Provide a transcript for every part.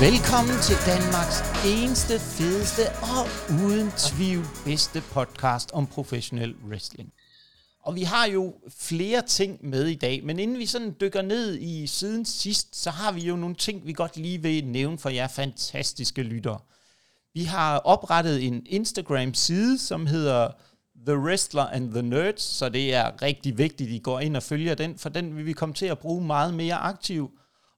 Velkommen til Danmarks eneste, fedeste og uden tvivl bedste podcast om professionel wrestling. Og vi har jo flere ting med i dag, men inden vi sådan dykker ned i siden sidst, så har vi jo nogle ting, vi godt lige vil nævne for jer fantastiske lyttere. Vi har oprettet en Instagram-side, som hedder The Wrestler and the Nerds, så det er rigtig vigtigt, at I går ind og følger den, for den vil vi komme til at bruge meget mere aktivt.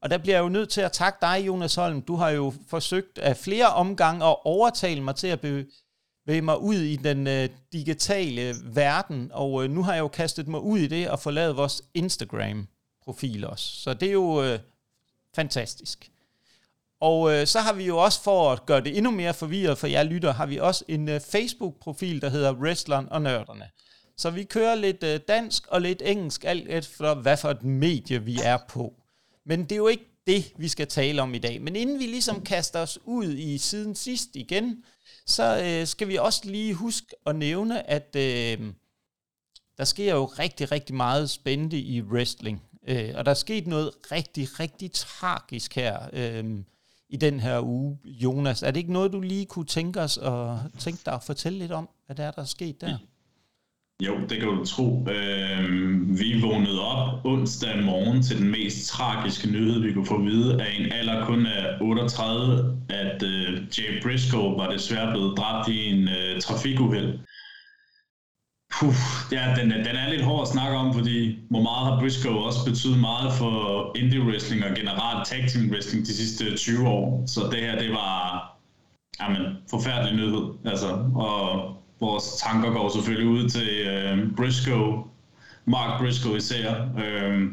Og der bliver jeg jo nødt til at takke dig, Jonas Holm. Du har jo forsøgt af flere omgange at overtale mig til at bevæge mig ud i den øh, digitale verden, og øh, nu har jeg jo kastet mig ud i det og forladet vores Instagram-profil også. Så det er jo øh, fantastisk. Og øh, så har vi jo også, for at gøre det endnu mere forvirret for jer lytter, har vi også en øh, Facebook-profil, der hedder Wrestleren og Nørderne. Så vi kører lidt øh, dansk og lidt engelsk, alt efter hvad for et medie vi er på. Men det er jo ikke det, vi skal tale om i dag. Men inden vi ligesom kaster os ud i siden sidst igen, så øh, skal vi også lige huske at nævne, at øh, der sker jo rigtig, rigtig meget spændende i wrestling. Øh, og der er sket noget rigtig, rigtig tragisk her øh, i den her uge. Jonas, er det ikke noget, du lige kunne tænke os at tænke dig at fortælle lidt om, hvad der er, der er sket der? Jo, det kan du tro. Øh, vi vågnede op onsdag morgen til den mest tragiske nyhed, vi kunne få at vide, af en alder kun af 38, at øh, Jay Briscoe var desværre blevet dræbt i en øh, trafikuheld. Puh, ja, den, den er lidt hård at snakke om, fordi hvor meget har Briscoe også betydet meget for indie wrestling og generelt tag team wrestling de sidste 20 år. Så det her, det var jamen, forfærdelig nyhed. Altså, og vores tanker går selvfølgelig ud til øh, Briscoe, Mark Briscoe især, øh,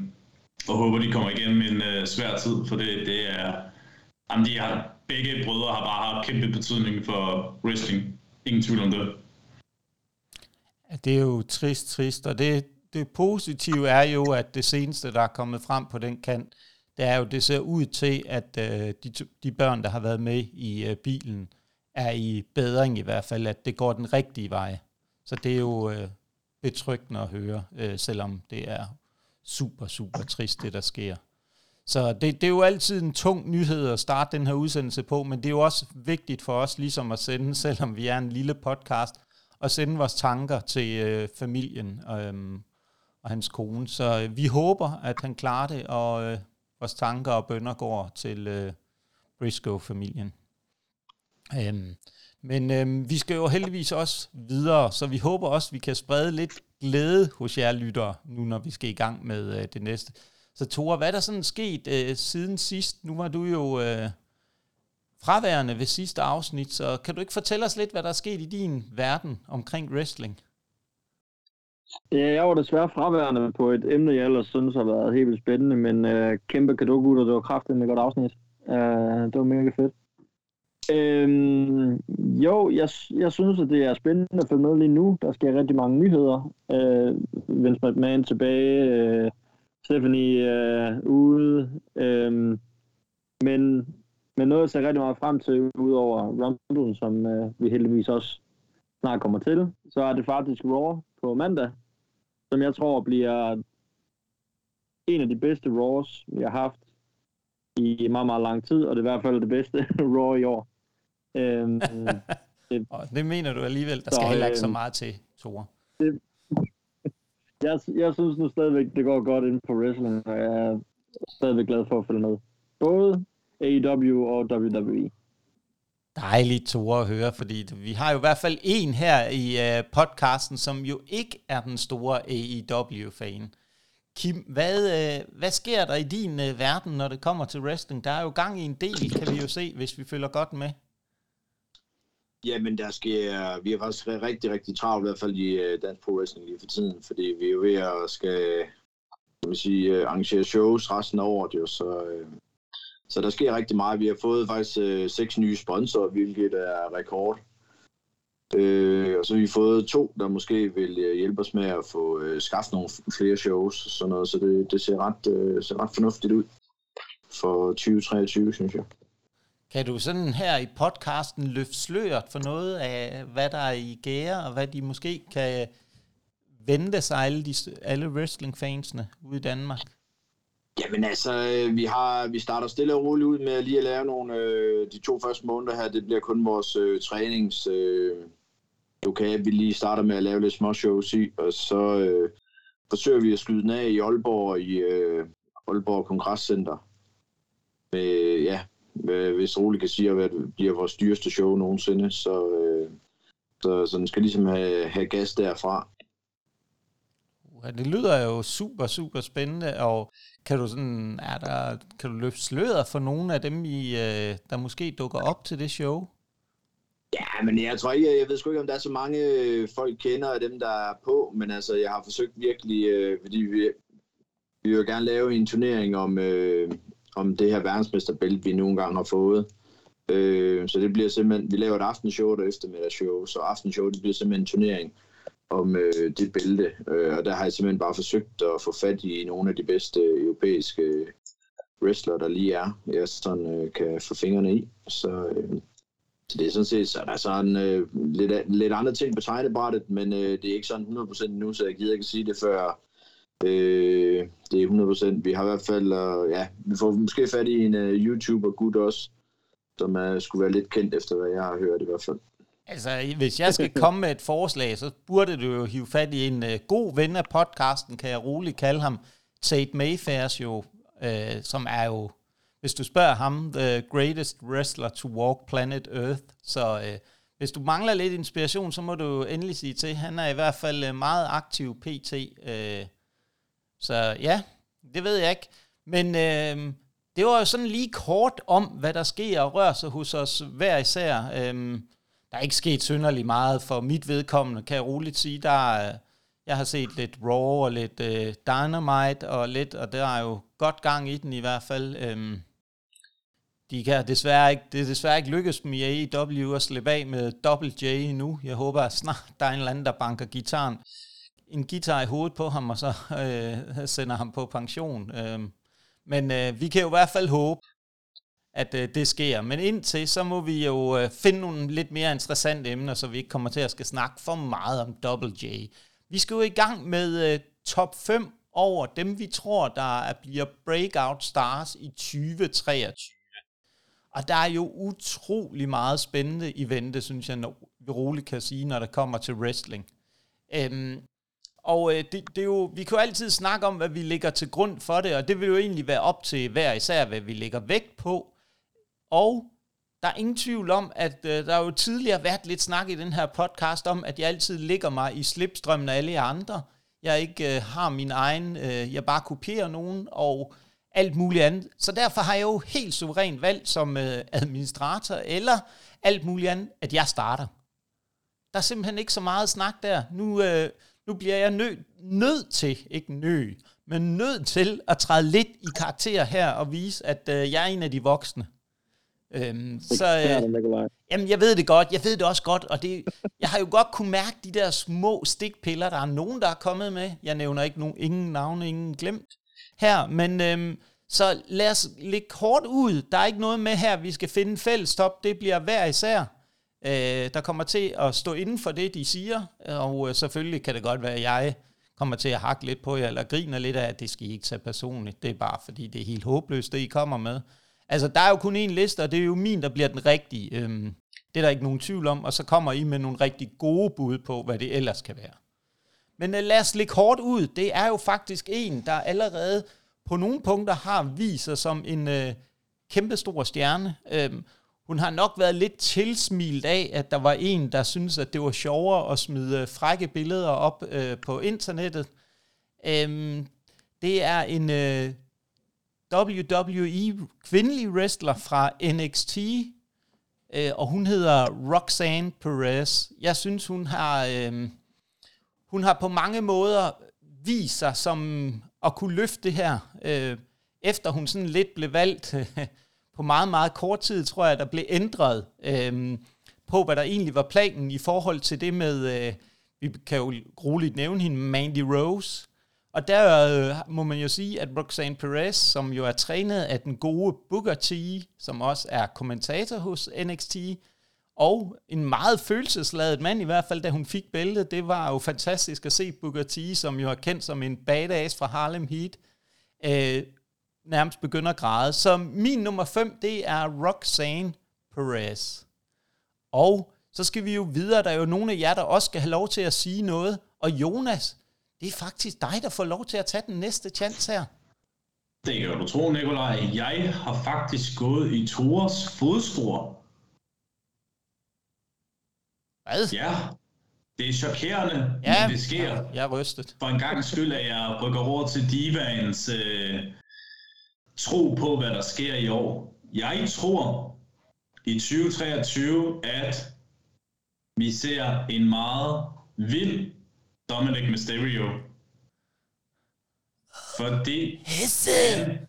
og håber, de kommer igennem en øh, svær tid, for det, det er... Jamen, de har, begge brødre har bare haft kæmpe betydning for wrestling. Ingen tvivl om det. Ja, det er jo trist, trist, og det, det positive er jo, at det seneste, der er kommet frem på den kant, det er jo, det ser ud til, at øh, de, de børn, der har været med i øh, bilen, er i bedring i hvert fald, at det går den rigtige vej. Så det er jo øh, betryggende at høre, øh, selvom det er super, super trist, det der sker. Så det, det er jo altid en tung nyhed at starte den her udsendelse på, men det er jo også vigtigt for os ligesom at sende, selvom vi er en lille podcast, at sende vores tanker til øh, familien øh, og hans kone. Så øh, vi håber, at han klarer det, og øh, vores tanker og bønder går til øh, Briscoe-familien. Øhm, men øhm, vi skal jo heldigvis også videre, så vi håber også, at vi kan sprede lidt glæde hos jer lyttere, nu når vi skal i gang med øh, det næste. Så Tore, hvad er der sådan sket øh, siden sidst? Nu var du jo øh, fraværende ved sidste afsnit, så kan du ikke fortælle os lidt, hvad der er sket i din verden omkring wrestling? Ja, jeg var desværre fraværende på et emne, jeg ellers synes har været helt vildt spændende, men øh, kæmpe kado gutter, det var kraftigt med godt afsnit. Øh, det var mega fedt. Øhm, jo, jeg, jeg synes, at det er spændende at følge med lige nu. Der sker rigtig mange nyheder. Øh, Vince McMahon tilbage, øh, Stephanie øh, ude. Øh, men, men noget, jeg ser rigtig meget frem til, udover Rumble, som øh, vi heldigvis også snart kommer til, så er det faktisk Raw på mandag, som jeg tror bliver en af de bedste Raws, vi har haft i meget, meget lang tid, og det er i hvert fald det bedste Raw i år. Øhm, det, og det mener du alligevel, der så, skal heller ikke så øhm, meget til, Tore. Det, jeg, jeg synes nu stadigvæk, det går godt ind på wrestling, og jeg er stadigvæk glad for at følge med. Både AEW og WWE. Dejligt, Tore, at høre, fordi vi har jo i hvert fald en her i uh, podcasten, som jo ikke er den store AEW-fan. Kim, hvad, uh, hvad sker der i din uh, verden, når det kommer til wrestling? Der er jo gang i en del, kan vi jo se, hvis vi følger godt med. Jamen, der sker, vi har faktisk rigtig, rigtig travlt, i hvert fald i øh, Dansk Pro Wrestling lige for tiden, fordi vi er jo ved at skal, kan man sige, øh, arrangere shows resten af året, jo, så, øh, så der sker rigtig meget. Vi har fået faktisk øh, seks nye sponsorer, hvilket er rekord. Øh, og så har vi fået to, der måske vil hjælpe os med at få øh, skaffet nogle flere shows og sådan noget, så det, det ser, ret, øh, ser ret fornuftigt ud for 2023, synes jeg. Kan du sådan her i podcasten løfte sløret for noget af, hvad der er i gære, og hvad de måske kan vente sig alle, de, alle wrestling-fansene ude i Danmark? Jamen altså, øh, vi, har, vi starter stille og roligt ud med lige at lave nogle, øh, de to første måneder her, det bliver kun vores øh, trænings, øh, okay, vi lige starter med at lave lidt små shows i, og så øh, forsøger vi at skyde den af i Aalborg, i øh, Aalborg Kongresscenter. Med, ja, med, hvis roligt kan sige, at det bliver vores dyreste show nogensinde, så, øh, så, så den skal ligesom have, have gas derfra. Ja, det lyder jo super, super spændende, og kan du sådan, er der, kan du løfte sløret for nogle af dem, I, øh, der måske dukker op til det show? Ja, men jeg tror ikke, jeg ved sgu ikke, om der er så mange øh, folk kender af dem, der er på, men altså, jeg har forsøgt virkelig, øh, fordi vi, vi vil gerne lave en turnering om, øh, om det her verdensmesterbælte, vi nogle gange har fået. Øh, så det bliver simpelthen, vi laver et aftenshow og et eftermiddagsshow, så aftenshow, det bliver simpelthen en turnering om øh, det bælte, øh, og der har jeg simpelthen bare forsøgt at få fat i nogle af de bedste øh, europæiske øh, wrestler, der lige er, jeg sådan øh, kan få fingrene i. Så, øh, så det er sådan set, så der er sådan øh, lidt, lidt andre ting på tegnebrættet, men øh, det er ikke sådan 100% nu, så jeg gider ikke sige det før øh, det er 100%. Vi har i hvert fald, uh, ja, vi får måske fat i en øh, uh, YouTuber gut også, som uh, skulle være lidt kendt efter, hvad jeg har hørt i hvert fald. Altså, hvis jeg skal komme med et forslag, så burde du jo hive fat i en uh, god ven af podcasten, kan jeg roligt kalde ham, Tate Mayfairs jo, uh, som er jo, hvis du spørger ham, the greatest wrestler to walk planet Earth. Så uh, hvis du mangler lidt inspiration, så må du endelig sige til. Han er i hvert fald meget aktiv pt. Uh, så ja, det ved jeg ikke. Men øh, det var jo sådan lige kort om, hvad der sker og rører sig hos os hver især. Øh, der er ikke sket synderligt meget for mit vedkommende, kan jeg roligt sige. Der er, jeg har set lidt Raw og lidt øh, Dynamite og lidt, og der er jo godt gang i den i hvert fald. Øhm, de kan desværre ikke, det er desværre ikke lykkes dem i AEW at slippe af med Double J endnu. Jeg håber at snart, der er en eller anden, der banker gitaren, en guitar i hovedet på ham, og så øh, sender ham på pension. Øh, men øh, vi kan jo i hvert fald håbe, at øh, det sker. Men indtil, så må vi jo øh, finde nogle lidt mere interessante emner, så vi ikke kommer til at skal snakke for meget om Double J. Vi skal jo i gang med øh, top 5 over dem, vi tror, der er, bliver breakout stars i 2023. Og der er jo utrolig meget spændende i vente, synes jeg, når vi roligt kan sige, når det kommer til wrestling. Øhm, og øh, det, det er jo, vi kan jo altid snakke om, hvad vi ligger til grund for det, og det vil jo egentlig være op til hver især, hvad vi lægger vægt på. Og der er ingen tvivl om, at øh, der har jo tidligere været lidt snak i den her podcast om, at jeg altid ligger mig i slipstrømmen af alle jer andre. Jeg ikke øh, har min egen, øh, jeg bare kopierer nogen og alt muligt andet. Så derfor har jeg jo helt suverænt valgt som øh, administrator eller alt muligt andet, at jeg starter. Der er simpelthen ikke så meget snak der. Nu, øh, nu bliver jeg nø- nødt til, ikke nø, men nødt til at træde lidt i karakter her og vise, at øh, jeg er en af de voksne. Øhm, så, øh, jamen, jeg ved det godt, jeg ved det også godt, og det, jeg har jo godt kunne mærke de der små stikpiller, der er nogen, der er kommet med. Jeg nævner ikke nogen, ingen navne, ingen glemt her, men øhm, så lad os lægge kort ud. Der er ikke noget med her, vi skal finde fælles top, det bliver hver især. Øh, der kommer til at stå inden for det, de siger, og øh, selvfølgelig kan det godt være, at jeg kommer til at hakke lidt på jer, eller griner lidt af, at det skal I ikke tage personligt. Det er bare fordi, det er helt håbløst, det I kommer med. Altså, der er jo kun én liste, og det er jo min, der bliver den rigtige. Øhm, det er der ikke nogen tvivl om, og så kommer I med nogle rigtig gode bud på, hvad det ellers kan være. Men uh, lad os lægge hårdt ud. Det er jo faktisk en, der allerede på nogle punkter har vist sig som en øh, kæmpestor stjerne. Øhm, hun har nok været lidt tilsmilt af, at der var en, der synes at det var sjovere at smide øh, frække billeder op øh, på internettet. Øhm, det er en øh, WWE kvindelig wrestler fra NXT, øh, og hun hedder Roxanne Perez. Jeg synes, hun har, øh, hun har på mange måder vist sig som at kunne løfte det her, øh, efter hun sådan lidt blev valgt øh, på meget, meget kort tid, tror jeg, der blev ændret øh, på, hvad der egentlig var planen i forhold til det med, øh, vi kan jo roligt nævne hende, Mandy Rose, og der øh, må man jo sige, at Roxanne Perez, som jo er trænet af den gode Booker T, som også er kommentator hos NXT, og en meget følelsesladet mand i hvert fald, da hun fik bæltet. Det var jo fantastisk at se Booker T, som jo er kendt som en badass fra Harlem Heat, øh, nærmest begynder at græde. Så min nummer 5, det er Roxanne Perez. Og så skal vi jo videre. Der er jo nogle af jer, der også skal have lov til at sige noget. Og Jonas, det er faktisk dig, der får lov til at tage den næste chance her. Det kan du tro, Nikolaj. Jeg har faktisk gået i Tores fodspor. Hvad? Ja, det er chokerende, Ja, men det sker. Jeg er rystet. For en gang skyld, at jeg rykker over til Divaens øh, tro på, hvad der sker i år. Jeg tror i 2023, at vi ser en meget vild Dominic Mysterio. Fordi han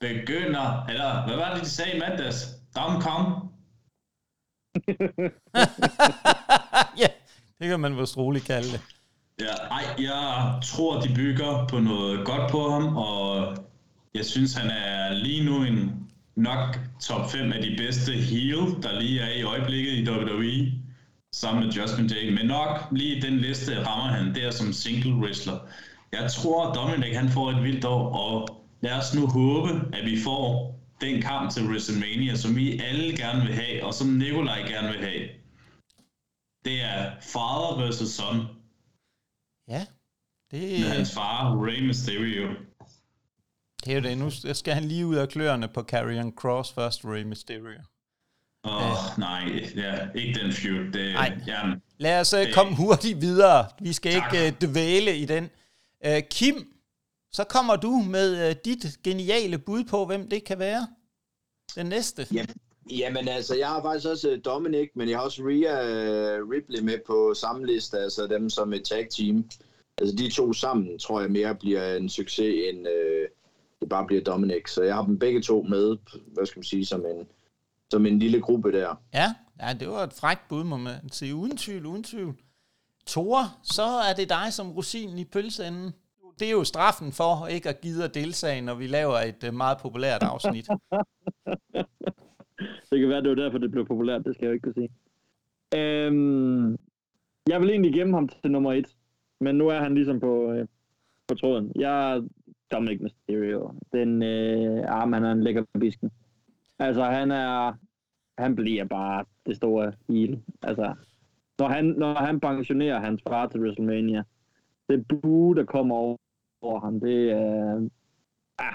begynder, eller hvad var det, de sagde i mandags? Dom Kong. ja, det kan man vist roligt kalde det. Ja, ej, jeg tror, de bygger på noget godt på ham, og jeg synes, han er lige nu en nok top 5 af de bedste heel, der lige er i øjeblikket i WWE, sammen med Justin Jake. Men nok lige den liste rammer han der som single wrestler. Jeg tror, Dominic han får et vildt år, og lad os nu håbe, at vi får den kamp til WrestleMania, som vi alle gerne vil have, og som Nikolaj gerne vil have. Det er father versus son Ja, det, med hans far, Rey Mysterio. Det er jo det. Nu skal han lige ud af kløerne på Karrion Cross først, Rey Mysterio. Åh, oh, nej, ja, ikke den feud. Det, Nej. Jamen, Lad os uh, Det- komme hurtigt videre. Vi skal Tak. ikke uh, dvæle i den. Uh, Kim, så kommer du med uh, dit geniale bud på, hvem det kan være. Den næste. Ja. Jamen altså, jeg har faktisk også øh, Dominic, men jeg har også Rhea øh, Ripley med på samme liste, altså dem som et tag team. Altså de to sammen, tror jeg mere bliver en succes, end øh, det bare bliver Dominic. Så jeg har dem begge to med, hvad skal man sige, som en, som en lille gruppe der. Ja, ja, det var et frækt bud, må man sige. Uden tvivl, uden tvivl. Tore, så er det dig som rosinen i pølseenden. Det er jo straffen for ikke at give at deltage, når vi laver et uh, meget populært afsnit. Det kan være, det var derfor, det blev populært. Det skal jeg jo ikke kunne sige. Øhm, jeg vil egentlig gemme ham til nummer et. Men nu er han ligesom på, øh, på tråden. Jeg Dominic Mysterio. Den øh, arm, han er en lækker bisken. Altså, han er... Han bliver bare det store heel. Altså, når han, når han pensionerer hans far til WrestleMania, det bue, der kommer over, over ham, det er... Øh, ah,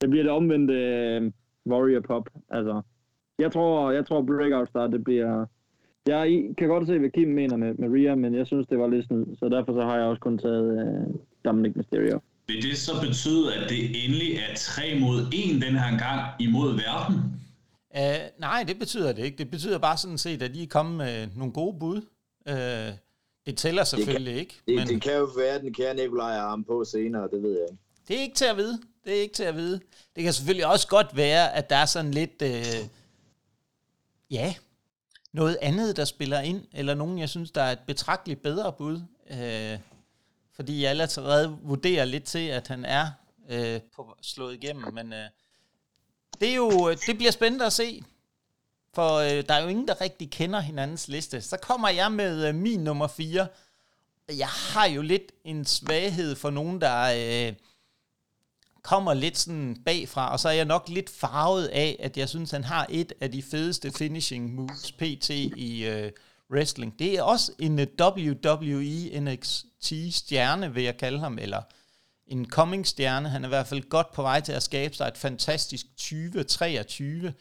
det bliver det omvendte øh, Warrior Pop. Altså, jeg tror, jeg tror Breakout Star, det bliver... Jeg kan godt se, hvad Kim mener med, med Rhea, men jeg synes, det var lidt snyd. Så derfor så har jeg også kun taget øh, Dominic Mysterio vil det så betyde, at det endelig er 3 mod 1 den her gang imod verden? Uh, nej, det betyder det ikke. Det betyder bare sådan set, at de er kommet med nogle gode bud. Uh, det tæller selvfølgelig ikke. Det, men... det kan jo være, at den kære Nikolaj har ham på senere, det ved jeg ikke. Det er ikke til at vide. Det er ikke til at vide. Det kan selvfølgelig også godt være, at der er sådan lidt, øh, ja, noget andet, der spiller ind, eller nogen, jeg synes, der er et betragteligt bedre bud. Øh, fordi jeg allerede vurderer lidt til, at han er øh, på slået igennem, men øh, det, er jo, øh, det bliver spændende at se. For øh, der er jo ingen, der rigtig kender hinandens liste. Så kommer jeg med øh, min nummer 4. Jeg har jo lidt en svaghed for nogen, der... Øh, kommer lidt sådan bagfra, og så er jeg nok lidt farvet af, at jeg synes, han har et af de fedeste finishing moves pt. i øh, wrestling. Det er også en øh, WWE NXT-stjerne, vil jeg kalde ham, eller en coming-stjerne. Han er i hvert fald godt på vej til at skabe sig et fantastisk 2023.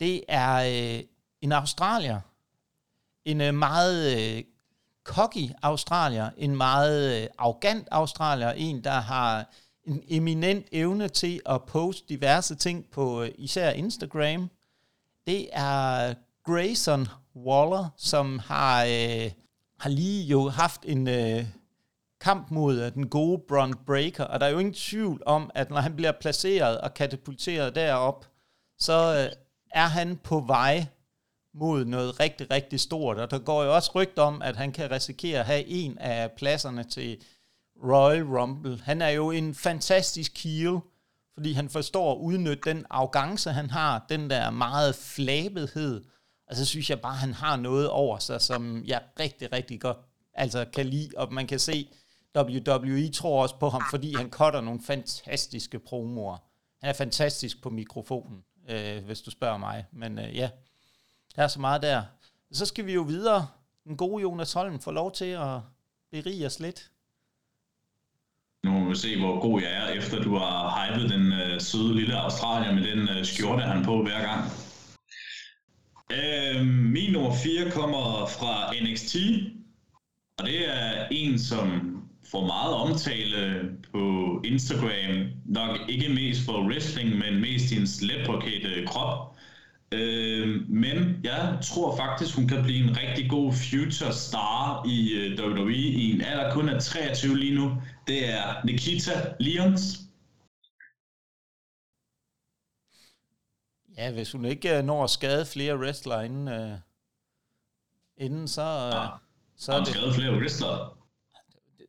Det er øh, en australier. En øh, meget øh, cocky australier. En meget øh, arrogant australier. En, der har en eminent evne til at poste diverse ting på øh, især Instagram. Det er Grayson Waller, som har, øh, har lige jo haft en øh, kamp mod øh, den gode Bron Breaker, og der er jo ingen tvivl om, at når han bliver placeret og katapulteret derop, så øh, er han på vej mod noget rigtig, rigtig stort. Og der går jo også rygt om, at han kan risikere at have en af pladserne til Royal Rumble. Han er jo en fantastisk keel, fordi han forstår at udnytte den arrogance, han har, den der meget flabethed. Og så synes jeg bare, at han har noget over sig, som jeg rigtig, rigtig godt altså kan lide. Og man kan se, WWE tror også på ham, fordi han cutter nogle fantastiske promoer. han er fantastisk på mikrofonen, øh, hvis du spørger mig. Men øh, ja, der er så meget der. Så skal vi jo videre. Den gode Jonas Holm får lov til at berige os lidt. Nu må vi se, hvor god jeg er, efter du har hypet den øh, søde lille australier med den øh, skjorte, han på hver gang. Øhm, min nummer 4 kommer fra NXT, og det er en, som får meget omtale på Instagram. Nok ikke mest for wrestling, men mest i en læbrokate øh, krop. Øh, men jeg tror faktisk, hun kan blive en rigtig god future star i øh, WWE i en alder kun af 23 lige nu. Det er Nikita Lyons. Ja, hvis hun ikke øh, når at skade flere wrestlere inden, øh, inden så, øh, Ja. så er det, skrevet flere wrestlere?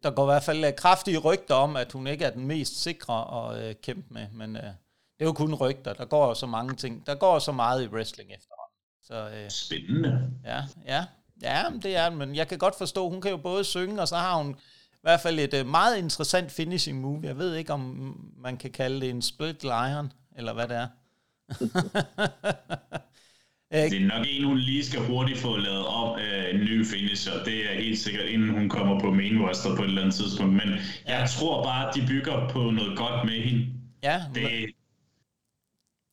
der går i hvert fald øh, kraftige rygter om, at hun ikke er den mest sikre at øh, kæmpe med, men øh, det er jo kun rygter. Der går jo så mange ting. Der går så meget i wrestling efterhånden. Så øh, Spændende. ja, ja, ja, det er men jeg kan godt forstå, hun kan jo både synge, og så har hun i hvert fald et øh, meget interessant finishing move. Jeg ved ikke, om man kan kalde det en split lion, eller hvad det er. Det er nok en, hun lige skal hurtigt få lavet om øh, en ny finisher. Det er helt sikkert, inden hun kommer på main roster på et eller andet tidspunkt. Men jeg tror bare, at de bygger på noget godt med hende. ja, Det, ja, det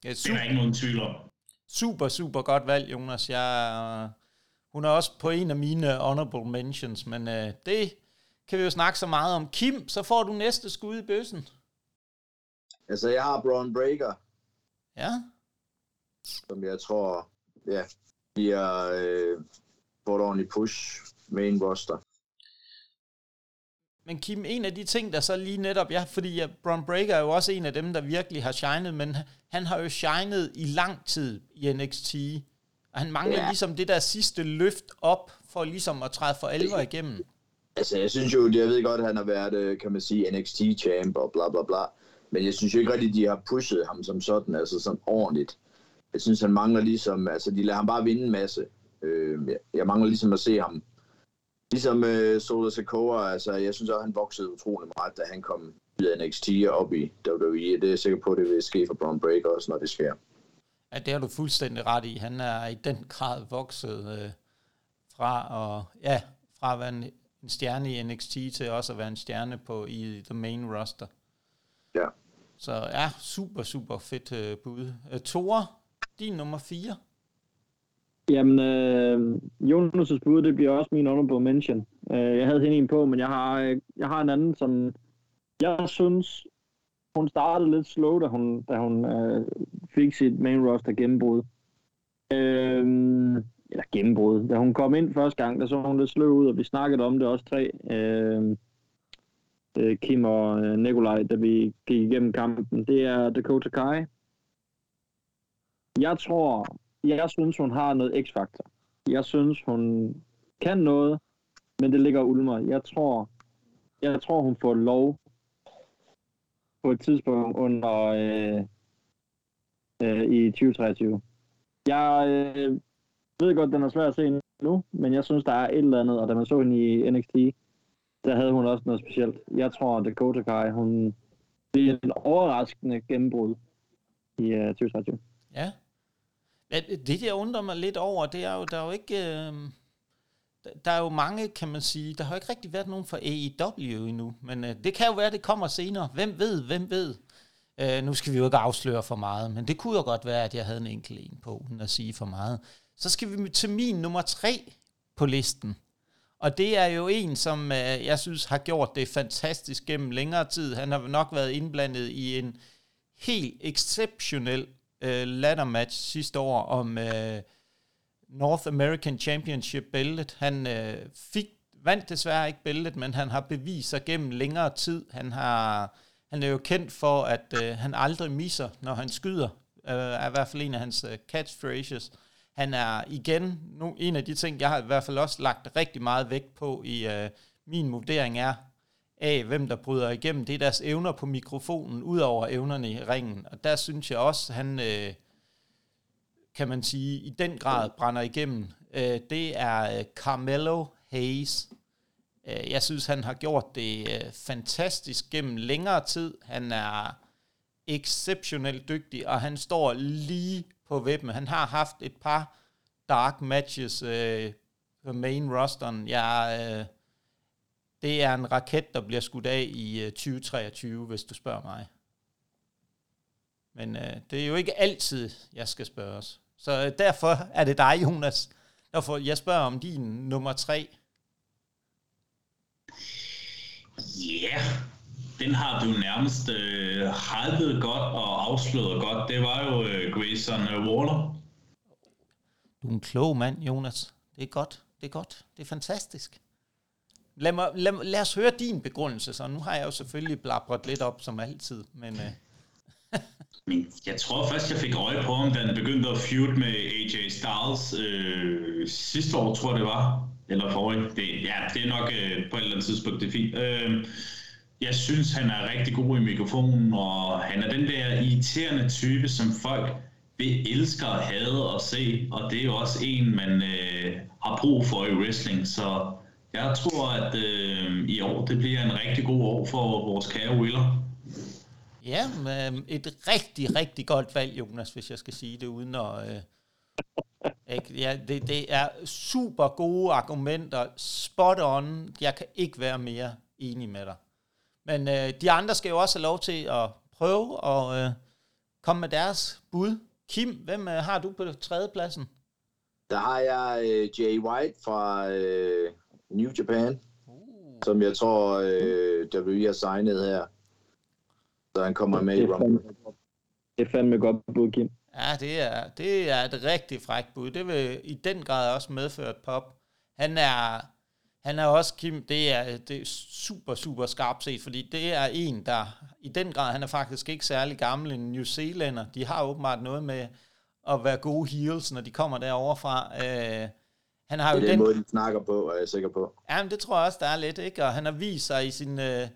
er der super, ikke nogen tvivl om. super, super godt valg, Jonas. Jeg, øh, hun er også på en af mine honorable mentions, men øh, det kan vi jo snakke så meget om. Kim, så får du næste skud i bøssen. Altså, jeg har Braun Breaker, Ja, som jeg tror, ja, bliver øh, får et ordentligt push main roster. Men Kim, en af de ting, der så lige netop, ja, fordi ja, Braun Breaker er jo også en af dem, der virkelig har shined, men han har jo shined i lang tid i NXT, og han mangler Ja. ligesom det der sidste løft op, for ligesom at træde for alvor igennem. Altså, jeg synes jo, jeg ved godt, at han har været, øh, kan man sige, NXT-champ og bla bla bla. Men jeg synes jo ikke rigtigt, de har pushet ham som sådan, altså sådan ordentligt. Jeg synes, han mangler ligesom, altså de lader ham bare vinde en masse. Øh, jeg, jeg mangler ligesom at se ham. Ligesom øh, Sola Sakura, altså jeg synes også, han voksede utrolig meget, da han kom ud af NXT og op i WWE. Det er jeg sikker på, det vil ske for Braun Breaker også, når det sker. Ja, det har du fuldstændig ret i. Han er i den grad vokset øh, fra, og, ja, fra at være en, en stjerne i NXT til også at være en stjerne på i the main roster. Ja. Så ja, super, super fedt øh, bud. Øh, Tore, din nummer 4. Jamen, øh, Jonas' bud, det bliver også min honorable mention. Øh, jeg havde hende en på, men jeg har, øh, jeg har en anden, som jeg synes, hun startede lidt slow, da hun, da hun øh, fik sit main roster gennembrud. Øh, eller gennembrud. Da hun kom ind første gang, der så hun lidt sløv ud, og vi snakkede om det også tre. Øh, øh, Kim og øh, Nikolaj, da vi gik igennem kampen. Det er Dakota Kai. Jeg tror, jeg synes, hun har noget x-faktor. Jeg synes, hun kan noget, men det ligger ulmer. Jeg tror, jeg tror, hun får lov på et tidspunkt under øh, øh, i 2023. Jeg øh, ved godt, den er svær at se nu, men jeg synes, der er et eller andet, og da man så hende i NXT, der havde hun også noget specielt. Jeg tror, Dakota Kai, hun bliver en overraskende gennembrud i øh, uh, 2023. Ja. Men det, der undrer mig lidt over, det er jo, der er jo ikke... Øh, der- er jo mange, kan man sige, der har jo ikke rigtig været nogen for AEW endnu, men øh, det kan jo være, det kommer senere. Hvem ved, hvem ved? Øh, nu skal vi jo ikke afsløre for meget, men det kunne jo godt være, at jeg havde en enkelt en på, uden at sige for meget. Så skal vi til min nummer tre på listen. Og det er jo en, som øh, jeg synes har gjort det fantastisk gennem længere tid. Han har nok været indblandet i en helt exceptionel øh, ladder match sidste år om øh, North American Championship bæltet. Han øh, fik vandt desværre ikke bæltet, men han har bevist sig gennem længere tid. Han har han er jo kendt for, at øh, han aldrig misser, når han skyder. Øh, er i hvert fald en af hans øh, catchphrases. Han er igen nu, en af de ting, jeg har i hvert fald også lagt rigtig meget vægt på i øh, min vurdering er, af hvem der bryder igennem, det er deres evner på mikrofonen, ud over evnerne i ringen. Og der synes jeg også, han, øh, kan man sige, i den grad brænder igennem. Øh, det er øh, Carmelo Hayes. Øh, jeg synes, han har gjort det øh, fantastisk gennem længere tid. Han er exceptionelt dygtig, og han står lige på webben. Han har haft et par dark matches øh, på main rosteren. Jeg, øh, det er en raket, der bliver skudt af i øh, 2023, hvis du spørger mig. Men øh, det er jo ikke altid, jeg skal spørges. Så øh, derfor er det dig, Jonas. Derfor jeg spørger om din nummer tre. Ja, yeah den har du nærmest øh, hypet godt og afsløret godt. Det var jo øh, Grayson øh, Waller. Du er en klog mand, Jonas. Det er godt. Det er godt. Det er fantastisk. Lad, mig, lad, lad os høre din begrundelse, så nu har jeg jo selvfølgelig blabret lidt op som altid, men... Øh. Men jeg tror først, jeg fik øje på ham, da han begyndte at feud med AJ Styles øh, sidste år, tror jeg det var. Eller forrige. Det, ja, det er nok øh, på et eller andet tidspunkt, det er fint. Øh, jeg synes, han er rigtig god i mikrofonen, og han er den der irriterende type, som folk vil elsker at hade at se, og det er jo også en, man øh, har brug for i wrestling, så jeg tror, at øh, i år, det bliver en rigtig god år for vores kære Willer. Ja, et rigtig, rigtig godt valg, Jonas, hvis jeg skal sige det, uden at... Øh, ikke? Ja, det, det er super gode argumenter, spot on. Jeg kan ikke være mere enig med dig. Men øh, de andre skal jo også have lov til at prøve at øh, komme med deres bud. Kim, hvem øh, har du på tredjepladsen? Der har jeg øh, Jay White fra øh, New Japan, uh. som jeg tror, øh, der vil have signet her. Så han kommer med i Rumble. Det er fandme godt bud, Kim. Ja, det er, det er et rigtig frækt bud. Det vil i den grad også medføre et pop. Han er, han er også, Kim, det er, det er super, super skarpt set, fordi det er en, der i den grad, han er faktisk ikke særlig gammel, en New Zealander. De har åbenbart noget med at være gode heels, når de kommer derovre fra. Øh, han har det er jo den, den måde, de snakker på, er jeg sikker på. Ja, men det tror jeg også, der er lidt, ikke? Og han har vist sig i sin... Øh,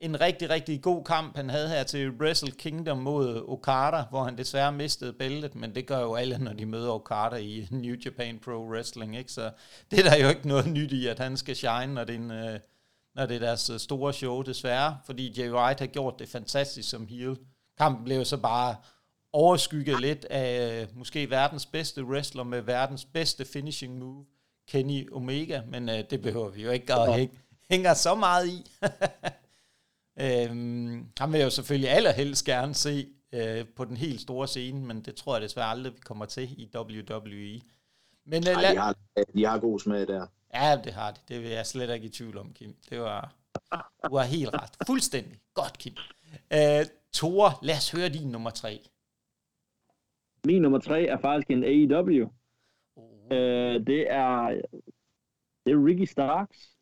en rigtig, rigtig god kamp, han havde her til Wrestle Kingdom mod Okada, hvor han desværre mistede bæltet, men det gør jo alle, når de møder Okada i New Japan Pro Wrestling, ikke? Så det er der jo ikke noget nyt i, at han skal shine, når det er, en, øh, når det er deres øh, store show, desværre, fordi Jay White har gjort det fantastisk som heel. Kampen blev så bare overskygget lidt af øh, måske verdens bedste wrestler med verdens bedste finishing move, Kenny Omega, men øh, det behøver vi jo ikke at hænge, hænge så meget i. øhm, han vil jo selvfølgelig allerhelst gerne se øh, på den helt store scene, men det tror jeg desværre aldrig, vi kommer til i WWE. Men, øh, Ej, de, har, de har god smag der. Ja, det har de. Det vil jeg slet ikke i tvivl om, Kim. Det var, du har helt ret. Fuldstændig. Godt, Kim. Øh, Tore, lad os høre din nummer tre. Min nummer tre er faktisk en AEW. Uh. Øh, det er det er Ricky Starks.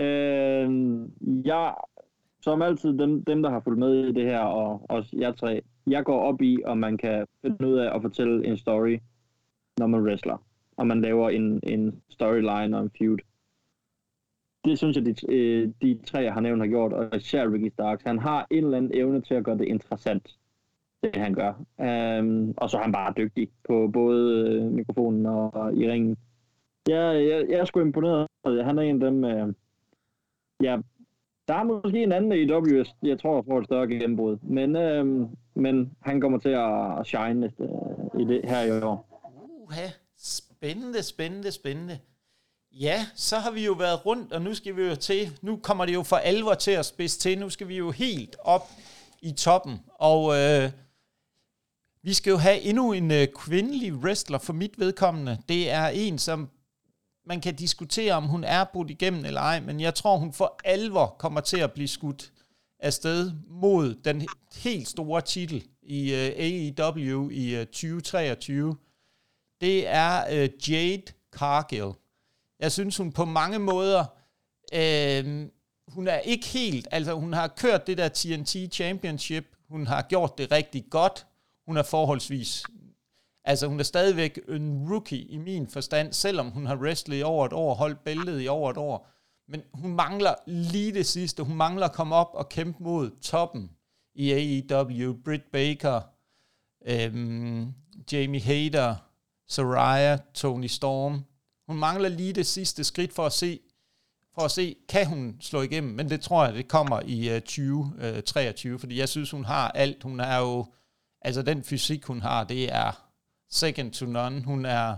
Øh, jeg, som altid dem, dem, der har fulgt med i det her, og også jeg tre, jeg går op i, om man kan finde ud af at fortælle en story, når man wrestler. Og man laver en, en storyline og en feud. Det synes jeg, de, øh, de tre, jeg har nævnt, har gjort, og især Ricky Starks. Han har en eller anden evne til at gøre det interessant det han gør. Um, og så er han bare dygtig på både øh, mikrofonen og, og i ringen. Ja, jeg, jeg er sgu imponeret. Han er en af dem... øh, ja, der er måske en anden i AWS, jeg tror, får et større gennembrud. Men, uh, men han kommer til at shine øh, i det her i år. Uha, spændende, spændende, spændende. Ja, så har vi jo været rundt, og nu skal vi jo til, nu kommer det jo for alvor til at spidse til, nu skal vi jo helt op i toppen, og øh, vi skal jo have endnu en øh, kvindelig wrestler for mit vedkommende. Det er en, som man kan diskutere, om hun er brudt igennem eller ej, men jeg tror, hun for alvor kommer til at blive skudt afsted mod den helt store titel i øh, AEW i øh, 2023. Det er øh, Jade Cargill. Jeg synes, hun på mange måder, øh, hun er ikke helt, altså hun har kørt det der TNT Championship, hun har gjort det rigtig godt, hun er forholdsvis... Altså, hun er stadigvæk en rookie i min forstand, selvom hun har wrestlet i over et år, holdt bæltet i over et år. Men hun mangler lige det sidste. Hun mangler at komme op og kæmpe mod toppen i AEW. Britt Baker, øhm, Jamie Hayter, Soraya, Tony Storm. Hun mangler lige det sidste skridt for at se, for at se, kan hun slå igennem, men det tror jeg, det kommer i uh, 2023, uh, fordi jeg synes, hun har alt. Hun er jo, altså den fysik, hun har, det er second to none. Hun er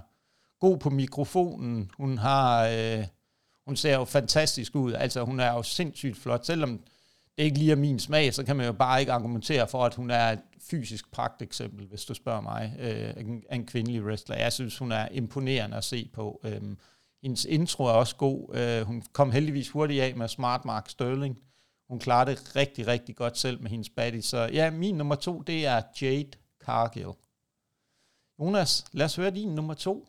god på mikrofonen, hun har, Øh, hun ser jo fantastisk ud, altså hun er jo sindssygt flot, selvom det ikke lige er min smag, så kan man jo bare ikke argumentere for, at hun er et fysisk pragteksempel, hvis du spørger mig, øh, en, en kvindelig wrestler. Jeg synes, hun er imponerende at se på. Øh, hendes intro er også god. Øh, hun kom heldigvis hurtigt af med Smart Mark Sterling. Hun klarede det rigtig, rigtig godt selv med hendes body. Så ja, min nummer to, det er Jade Cargill. Jonas, lad os høre din nummer to.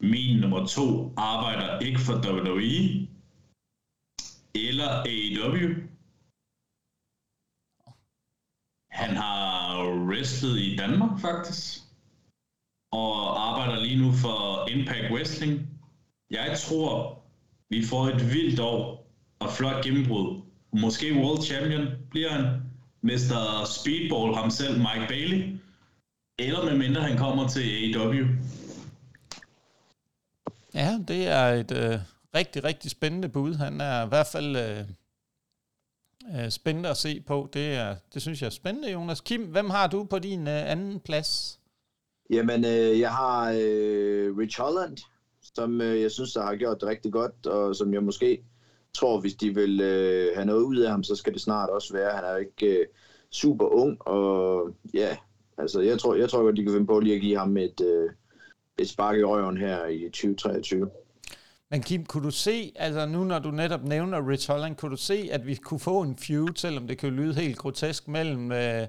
Min nummer to arbejder ikke for WWE eller AEW. Han har wrestlet i Danmark faktisk, og arbejder lige nu for Impact Wrestling. Jeg tror, vi får et vildt år og flot gennembrud. Måske World Champion bliver han. Mr. Speedball ham selv, Mike Bailey. Eller med mindre han kommer til AEW. Ja, det er et øh, rigtig, rigtig spændende bud. Han er i hvert fald øh, øh, spændende at se på. Det, er, det synes jeg er spændende, Jonas. Kim, hvem har du på din øh, anden plads? Jamen, øh, jeg har øh, Rich Holland, som øh, jeg synes, der har gjort det rigtig godt, og som jeg måske tror, hvis de vil øh, have noget ud af ham, så skal det snart også være. Han er ikke øh, super ung, og ja, altså jeg tror, jeg tror at de kan finde på lige at give ham et, øh, et spark i røven her i 2023. Men Kim, kunne du se, altså nu når du netop nævner Rich Holland, kunne du se, at vi kunne få en feud, selvom det kan lyde helt grotesk, mellem uh,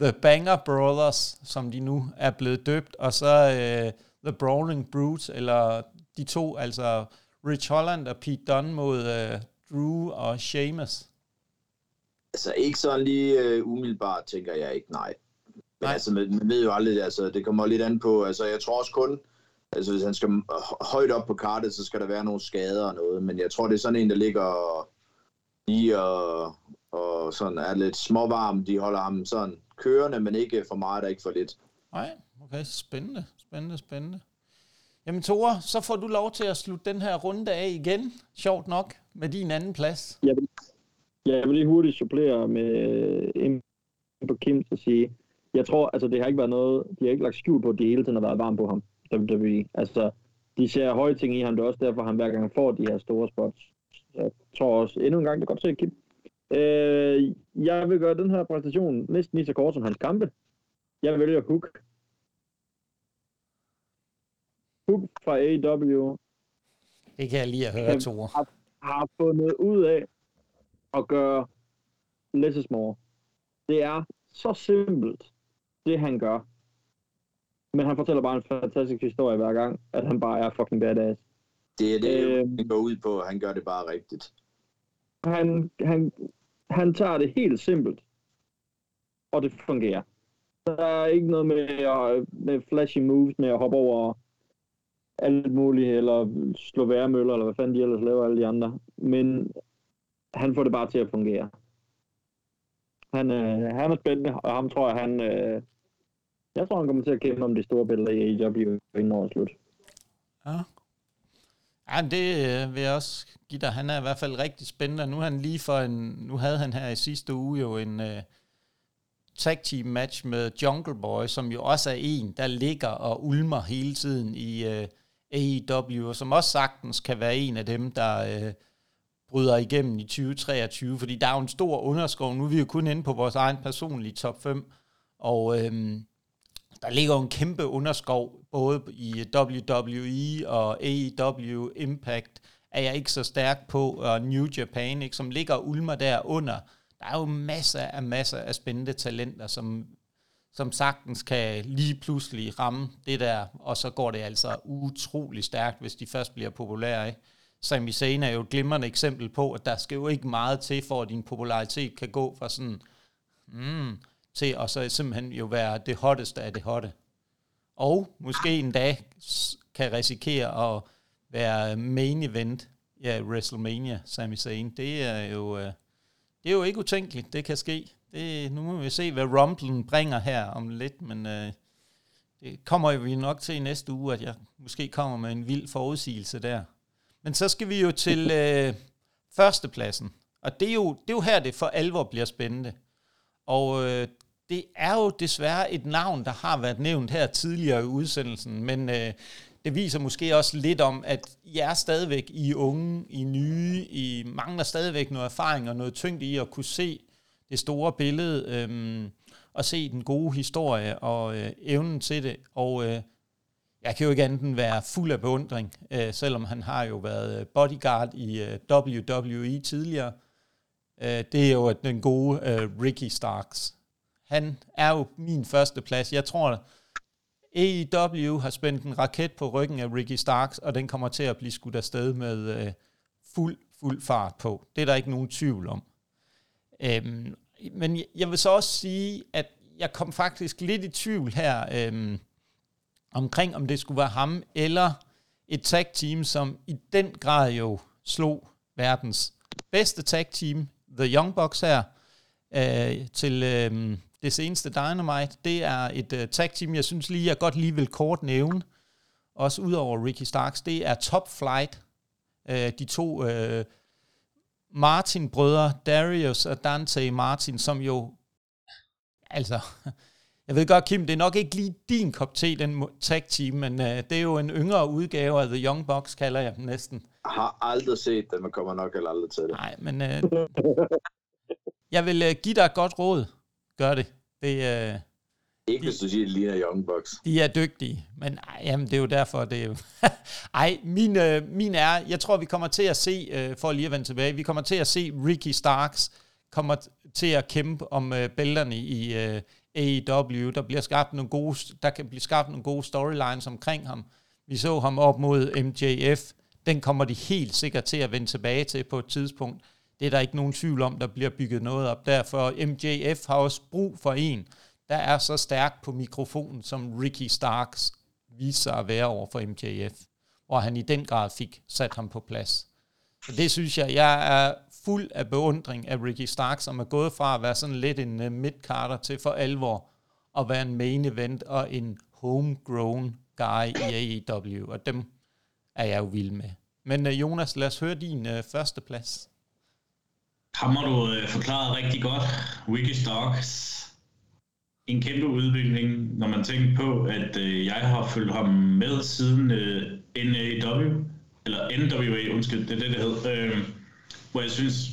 The Banger Brothers, som de nu er blevet døbt, og så uh, The Brawling Brute, eller de to, altså Rich Holland og Pete Dunne mod uh, Drew og Sheamus? Altså ikke sådan lige uh, umiddelbart, tænker jeg ikke, nej. Men nej. altså, man, man ved jo aldrig, altså det kommer lidt an på, altså jeg tror også kun, Altså hvis han skal højt op på kartet, så skal der være nogle skader og noget. Men jeg tror, det er sådan en, der ligger i og, og sådan er lidt småvarm. De holder ham sådan kørende, men ikke for meget og ikke for lidt. Nej, okay. Spændende, spændende, spændende. Jamen Tore, så får du lov til at slutte den her runde af igen. Sjovt nok, med din anden plads. Jeg vil, jeg vil lige hurtigt supplere med øh, en på Kim og sige, jeg tror, altså det har ikke været noget, de har ikke lagt skjul på, at de hele tiden har været varm på ham. WWE. Altså, de ser høje ting i ham, det er også derfor, han hver gang får de her store spots. Jeg tror også endnu en gang, det er godt se, Kim. Øh, jeg vil gøre den her præstation næsten lige så kort som hans kampe. Jeg vælger Hook. Hook fra AEW. Det kan jeg lige at høre, Tore. Har, har fundet ud af at gøre less more. Det er så simpelt, det han gør. Men han fortæller bare en fantastisk historie hver gang, at han bare er fucking badass. Det er det, øh, han går ud på. Han gør det bare rigtigt. Han, han, han tager det helt simpelt, og det fungerer. Der er ikke noget med, med flashy moves, med at hoppe over alt muligt, eller slå værmøller, eller hvad fanden de ellers laver alle de andre. Men han får det bare til at fungere. Han, øh, han er spændende, og ham tror jeg, han, øh, jeg tror, han kommer til at kæmpe om de store billeder i AEW inden årets slut. Ja. Ja, det øh, vil jeg også give dig. Han er i hvert fald rigtig spændende. Nu, han lige for en, nu havde han her i sidste uge jo en øh, tag team match med Jungle Boy, som jo også er en, der ligger og ulmer hele tiden i øh, AEW, og som også sagtens kan være en af dem, der øh, bryder igennem i 2023, fordi der er jo en stor underskov. Nu er vi jo kun inde på vores egen personlige top 5, og øh, der ligger jo en kæmpe underskov, både i WWE og AEW Impact, er jeg ikke så stærk på, og New Japan, ikke, som ligger ulmer derunder. Der er jo masser af masser af spændende talenter, som, som sagtens kan lige pludselig ramme det der, og så går det altså utrolig stærkt, hvis de først bliver populære. Ikke? Sami Zayn er jo et glimrende eksempel på, at der skal jo ikke meget til, for at din popularitet kan gå fra sådan, mm, til at så simpelthen jo være det hotteste af det hotte. Og måske en dag kan risikere at være main event i ja, WrestleMania, Sami Zayn. Det er jo, øh, det er jo ikke utænkeligt, det kan ske. Det, nu må vi se, hvad Rumblen bringer her om lidt, men øh, det kommer vi nok til i næste uge, at jeg måske kommer med en vild forudsigelse der. Men så skal vi jo til øh, førstepladsen. Og det er, jo, det er jo her, det for alvor bliver spændende. Og øh, det er jo desværre et navn, der har været nævnt her tidligere i udsendelsen, men øh, det viser måske også lidt om, at I er stadigvæk i unge, i nye, I mangler stadigvæk noget erfaring og noget tyngde i at kunne se det store billede, øh, og se den gode historie og øh, evnen til det. Og øh, jeg kan jo ikke andet være fuld af beundring, øh, selvom han har jo været øh, bodyguard i øh, WWE tidligere. Øh, det er jo den gode øh, Ricky Starks. Han er jo min første plads. Jeg tror, AEW har spændt en raket på ryggen af Ricky Starks, og den kommer til at blive skudt afsted med øh, fuld, fuld fart på. Det er der ikke nogen tvivl om. Øhm, men jeg vil så også sige, at jeg kom faktisk lidt i tvivl her øhm, omkring, om det skulle være ham eller et tag team, som i den grad jo slog verdens bedste tag team, The Young Bucks her, øh, til øh, det seneste Dynamite. Det er et øh, tag team, jeg synes lige, jeg godt lige vil kort nævne. Også ud over Ricky Starks. Det er Top Flight. øh, de to øh, Martin-brødre, Darius og Dante Martin, som jo... Altså, jeg ved godt, Kim, det er nok ikke lige din kop te, den tag team, men uh, det er jo en yngre udgave af The Young Bucks, kalder jeg dem næsten. Jeg har aldrig set det, men kommer nok eller aldrig til det. Nej, men uh, jeg vil uh, give dig et godt råd gør det. det uh, ikke de, hvis du siger, at det ligner Young Bucks. De er dygtige, men ej, jamen, det er jo derfor, det er jo... ej, min, uh, min er, jeg tror, vi kommer til at se, uh, for lige at vende tilbage, vi kommer til at se Ricky Starks kommer til at kæmpe om uh, bælterne i uh, AEW. Der bliver skabt nogle gode, der kan blive skabt nogle gode storylines omkring ham. Vi så ham op mod MJF. Den kommer de helt sikkert til at vende tilbage til på et tidspunkt. Det er der ikke nogen tvivl om, der bliver bygget noget op derfor. MJF har også brug for en, der er så stærk på mikrofonen, som Ricky Starks viser sig at være over for MJF. Og han i den grad fik sat ham på plads. Så det synes jeg, jeg er fuld af beundring af Ricky Starks, som er gået fra at være sådan lidt en øh, midtkarter til for alvor at være en main event og en homegrown guy i AEW. Og dem er jeg jo vild med. Men øh, Jonas, lad os høre din øh, første plads. Ham har du øh, forklaret rigtig godt. Ricky Starks en kæmpe udvikling, når man tænker på, at øh, jeg har fulgt ham med siden øh, NAW, eller NWA, undskyld, det er det, det hed. Øh, hvor jeg synes,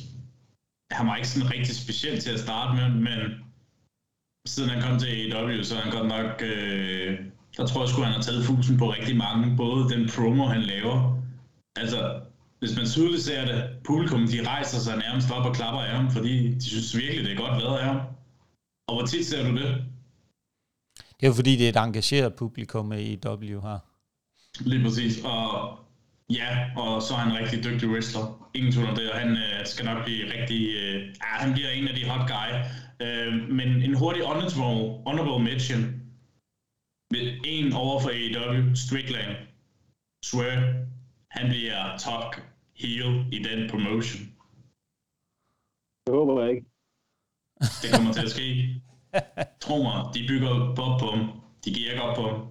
han var ikke sådan rigtig speciel til at starte med, men siden han kom til AEW, så er han godt nok, øh, der tror jeg sgu, han har taget fusen på rigtig mange, både den promo, han laver, altså hvis man tydeligt ser det, publikum de rejser sig nærmest op og klapper af ham, fordi de synes virkelig, det er godt været af ham. Og hvor tit ser du det? Det er jo fordi, det er et engageret publikum i W her. Lige præcis. Og ja, og så er han en rigtig dygtig wrestler. Ingen tvivl om det, og han øh, skal nok blive rigtig... Øh, ja, han bliver en af de hot guy. Øh, men en hurtig honorable, honorable mention med en over for AEW, Strickland, Swear, han bliver top heel i den promotion. Det håber jeg ikke. Det kommer til at ske. Tro mig, de bygger op på ham. De giver ikke op på ham.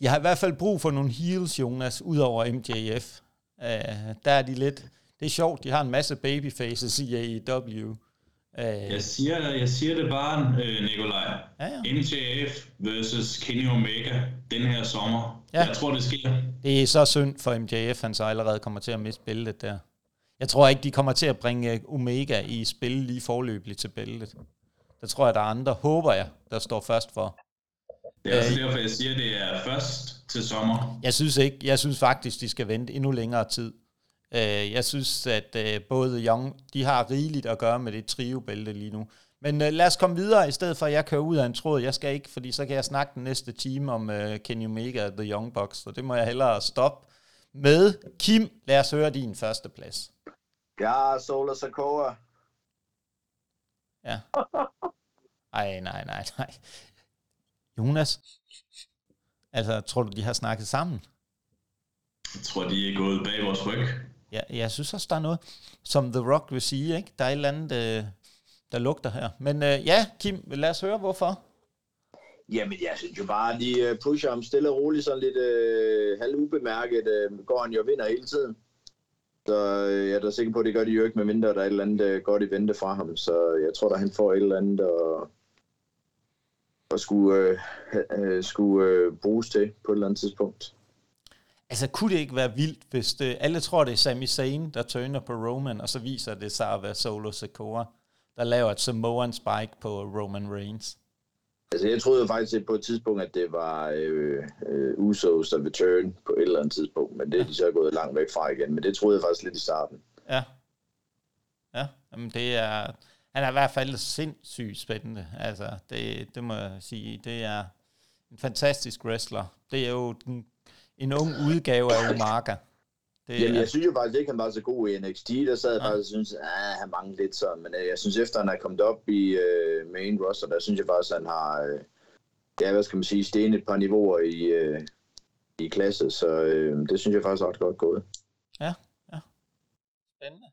Jeg har i hvert fald brug for nogle heels, Jonas, ud over MJF. Uh, der er de lidt... Det er sjovt, de har en masse babyfaces i AEW. Uh, jeg, siger, jeg siger det bare, øh, Nikolaj. Ja, ja. MJF versus Kenny Omega den her sommer. Ja. Jeg tror, det sker. Det er så synd for MJF, han så allerede kommer til at miste bæltet der. Jeg tror ikke, de kommer til at bringe Omega i spil lige forløbigt til bæltet. Der tror jeg, der er andre, håber jeg, der står først for. Det er også øh, derfor, jeg siger, at det er først til sommer. Jeg synes ikke. Jeg synes faktisk, de skal vente endnu længere tid. Øh, jeg synes, at øh, både Young, de har rigeligt at gøre med det trio-bælte lige nu. Men uh, lad os komme videre, i stedet for at jeg kører ud af en tråd. Jeg skal ikke, fordi så kan jeg snakke den næste time om uh, Kenny Omega og The Young Bucks, så det må jeg hellere stoppe med. Kim, lad os høre din første plads. Ja, Sola Sakura. Ja. Ej, nej, nej, nej. Jonas, altså, tror du, de har snakket sammen? Jeg tror, de er gået bag vores ryg. Ja, jeg synes også, der er noget, som The Rock vil sige, ikke? Der er et eller andet... Øh, der lugter her. Men øh, ja, Kim, lad os høre, hvorfor. Jamen, jeg synes jo bare, de øh, pusher ham stille og roligt, sådan lidt øh, halvubemærket. Øh, går han jo og vinder hele tiden. Så øh, jeg er da sikker på, at det gør de jo ikke, medmindre der er et eller andet øh, godt i vente fra ham. Så jeg tror da, han får et eller andet og, og skulle, øh, øh, skulle øh, bruges til på et eller andet tidspunkt. Altså, kunne det ikke være vildt, hvis det, alle tror, det er Sami Zayn, der tøner på Roman, og så viser det sig at være Solo Sikoa, der laver et Samoan spike på Roman Reigns? Altså, jeg troede jo faktisk på et tidspunkt, at det var øh, øh, Usos der return på et eller andet tidspunkt, men det er de så gået langt væk fra igen. Men det troede jeg faktisk lidt i starten. Ja. Ja, jamen det er... Han er i hvert fald sindssygt spændende. Altså, det, det må jeg sige. Det er en fantastisk wrestler. Det er jo den, en ung udgave af Umaga. Det, Jamen, jeg synes jo faktisk ikke, han var så god i NXT. Der sad jeg ja. faktisk og synes, at ah, han manglede lidt sådan. Men øh, jeg synes, efter han er kommet op i uh, main roster, der synes jeg faktisk, at han har, uh, ja, hvad skal man sige, stenet et par niveauer i, uh, i klasse. Så uh, det synes jeg faktisk er ret godt gået. Ja, ja. Spændende.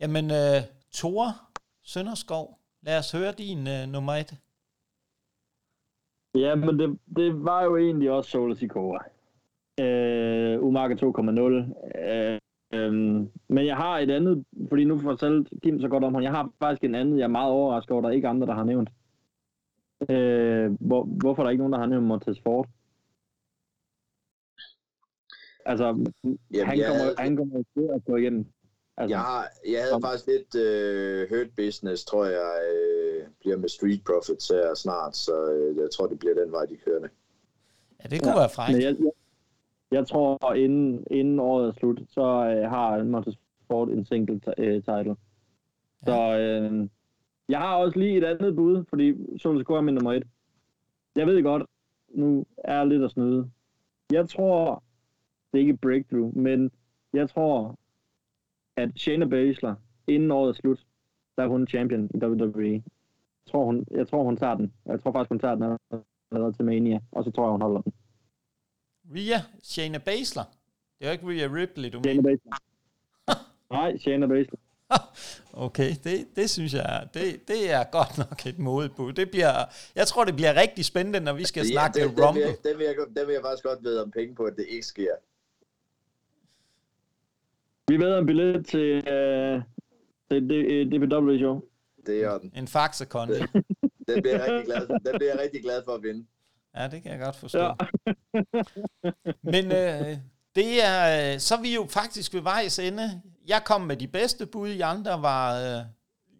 Jamen, uh, Thor Sønderskov, lad os høre din uh, nummer et. Ja, men det, det var jo egentlig også Sola Sikora øh, Umaga 2.0. Øh, øh, men jeg har et andet, fordi nu fortalte Kim så godt om ham, jeg har faktisk en anden, jeg er meget overrasket over, der er ikke andre, der har nævnt. Øh, hvor, hvorfor er der ikke nogen, der har nævnt Montez Ford? Altså, Jamen, han, kommer, havde... han kommer til at gå igen. Altså, jeg, har, jeg havde faktisk lidt uh, hurt business, tror jeg, uh, bliver med Street Profits her snart, så uh, jeg tror, det bliver den vej, de kører det. Ja, det kunne ja, være frækt. Men jeg, jeg, jeg tror, inden, inden året er slut, så øh, har Motorsport en single øh, title. Ja. Så øh, jeg har også lige et andet bud, fordi Score er min nummer et. Jeg ved godt, nu er jeg lidt at snyde. Jeg tror, det er ikke breakthrough, men jeg tror, at Shayna Baszler, inden året er slut, der er hun champion i WWE. Jeg tror, hun, jeg tror, hun tager den. Jeg tror faktisk, hun tager den allerede til Mania, og så tror jeg, hun holder den. Rhea Shayna Baszler. Det er jo ikke Rhea Ripley, du Shayna mener. Nej, Shayna Baszler. okay, det, det synes jeg, det, det er godt nok et modebud. Det bliver, jeg tror, det bliver rigtig spændende, når vi skal ja, snakke det, Rumble. Det vil, det, vil jeg, det vil jeg faktisk godt vide om penge på, at det ikke sker. Vi ved en billet til, uh, til DPW-show. Det er den. En faxekonto. Den, den, bliver jeg rigtig glad, den bliver jeg rigtig glad for at vinde. Ja, det kan jeg godt forstå. Ja. Men øh, det er, øh, så er vi jo faktisk ved vejs ende. Jeg kom med de bedste bud, I andre var... Øh,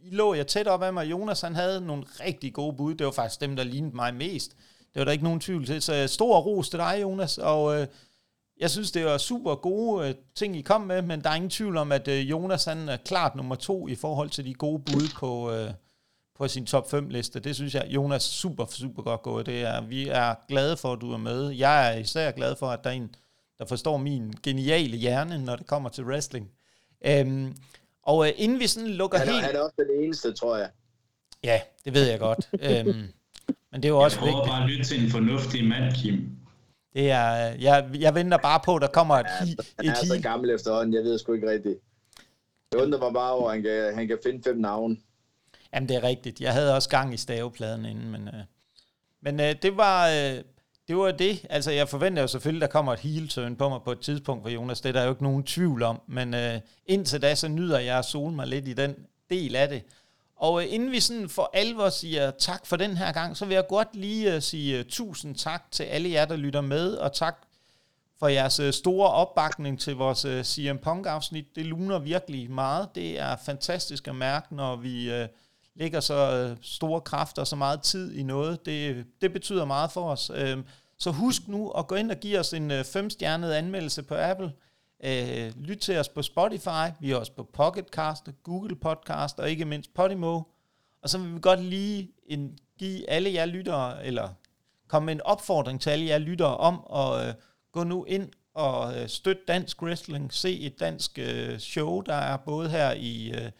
I lå jeg tæt op af mig. Jonas, han havde nogle rigtig gode bud. Det var faktisk dem, der lignede mig mest. Det var der ikke nogen tvivl til. Så stor ros til dig, Jonas. Og øh, jeg synes, det var super gode øh, ting, I kom med, men der er ingen tvivl om, at øh, Jonas han er klart nummer to i forhold til de gode bud på, øh, på sin top 5 liste. Det synes jeg, Jonas, super, super godt gået. Det er, vi er glade for, at du er med. Jeg er især glad for, at der er en, der forstår min geniale hjerne, når det kommer til wrestling. Øhm, og uh, inden vi sådan lukker han er, helt... Han er også den eneste, tror jeg. Ja, det ved jeg godt. øhm, men det er jo også vigtigt. Jeg prøver bare at lytte til en fornuftig mand, Kim. Det er, jeg, jeg venter bare på, at der kommer et, ja, et Han er så gammel efterhånden, jeg ved sgu ikke rigtigt. Jeg undrer mig bare over, at han kan, han kan finde fem navne. Jamen, det er rigtigt. Jeg havde også gang i stavepladen inden, men, øh, men øh, det var... Øh, det var det. Altså, jeg forventer jo selvfølgelig, der kommer et heel turn på mig på et tidspunkt for Jonas. Det er der jo ikke nogen tvivl om. Men øh, indtil da, så nyder jeg at sole mig lidt i den del af det. Og øh, inden vi sådan for alvor siger tak for den her gang, så vil jeg godt lige uh, sige uh, tusind tak til alle jer, der lytter med, og tak for jeres uh, store opbakning til vores uh, CM Punk-afsnit. Det luner virkelig meget. Det er fantastisk at mærke, når vi... Uh, lægger så øh, store kræfter og så meget tid i noget. Det, det betyder meget for os. Øh, så husk nu at gå ind og give os en øh, femstjernet anmeldelse på Apple. Øh, lyt til os på Spotify. Vi er også på Pocketcast, Google Podcast og ikke mindst Podimo. Og så vil vi godt lige en, give alle jer lyttere, eller komme med en opfordring til alle jer lyttere om at øh, gå nu ind og øh, støtte dansk wrestling. Se et dansk øh, show, der er både her i øh,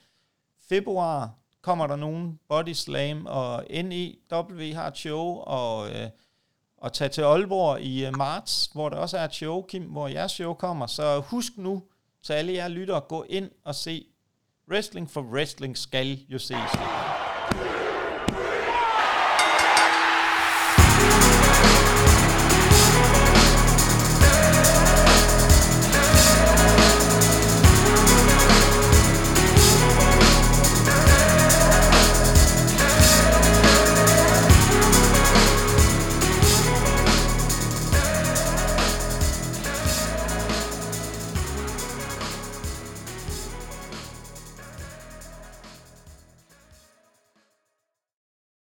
februar kommer der nogen, Body Slam og NEW har et show, og, øh, og tage til Aalborg i øh, marts, hvor der også er et show, Kim, hvor jeres show kommer. Så husk nu til alle jer lyttere, gå ind og se Wrestling for Wrestling skal jo ses.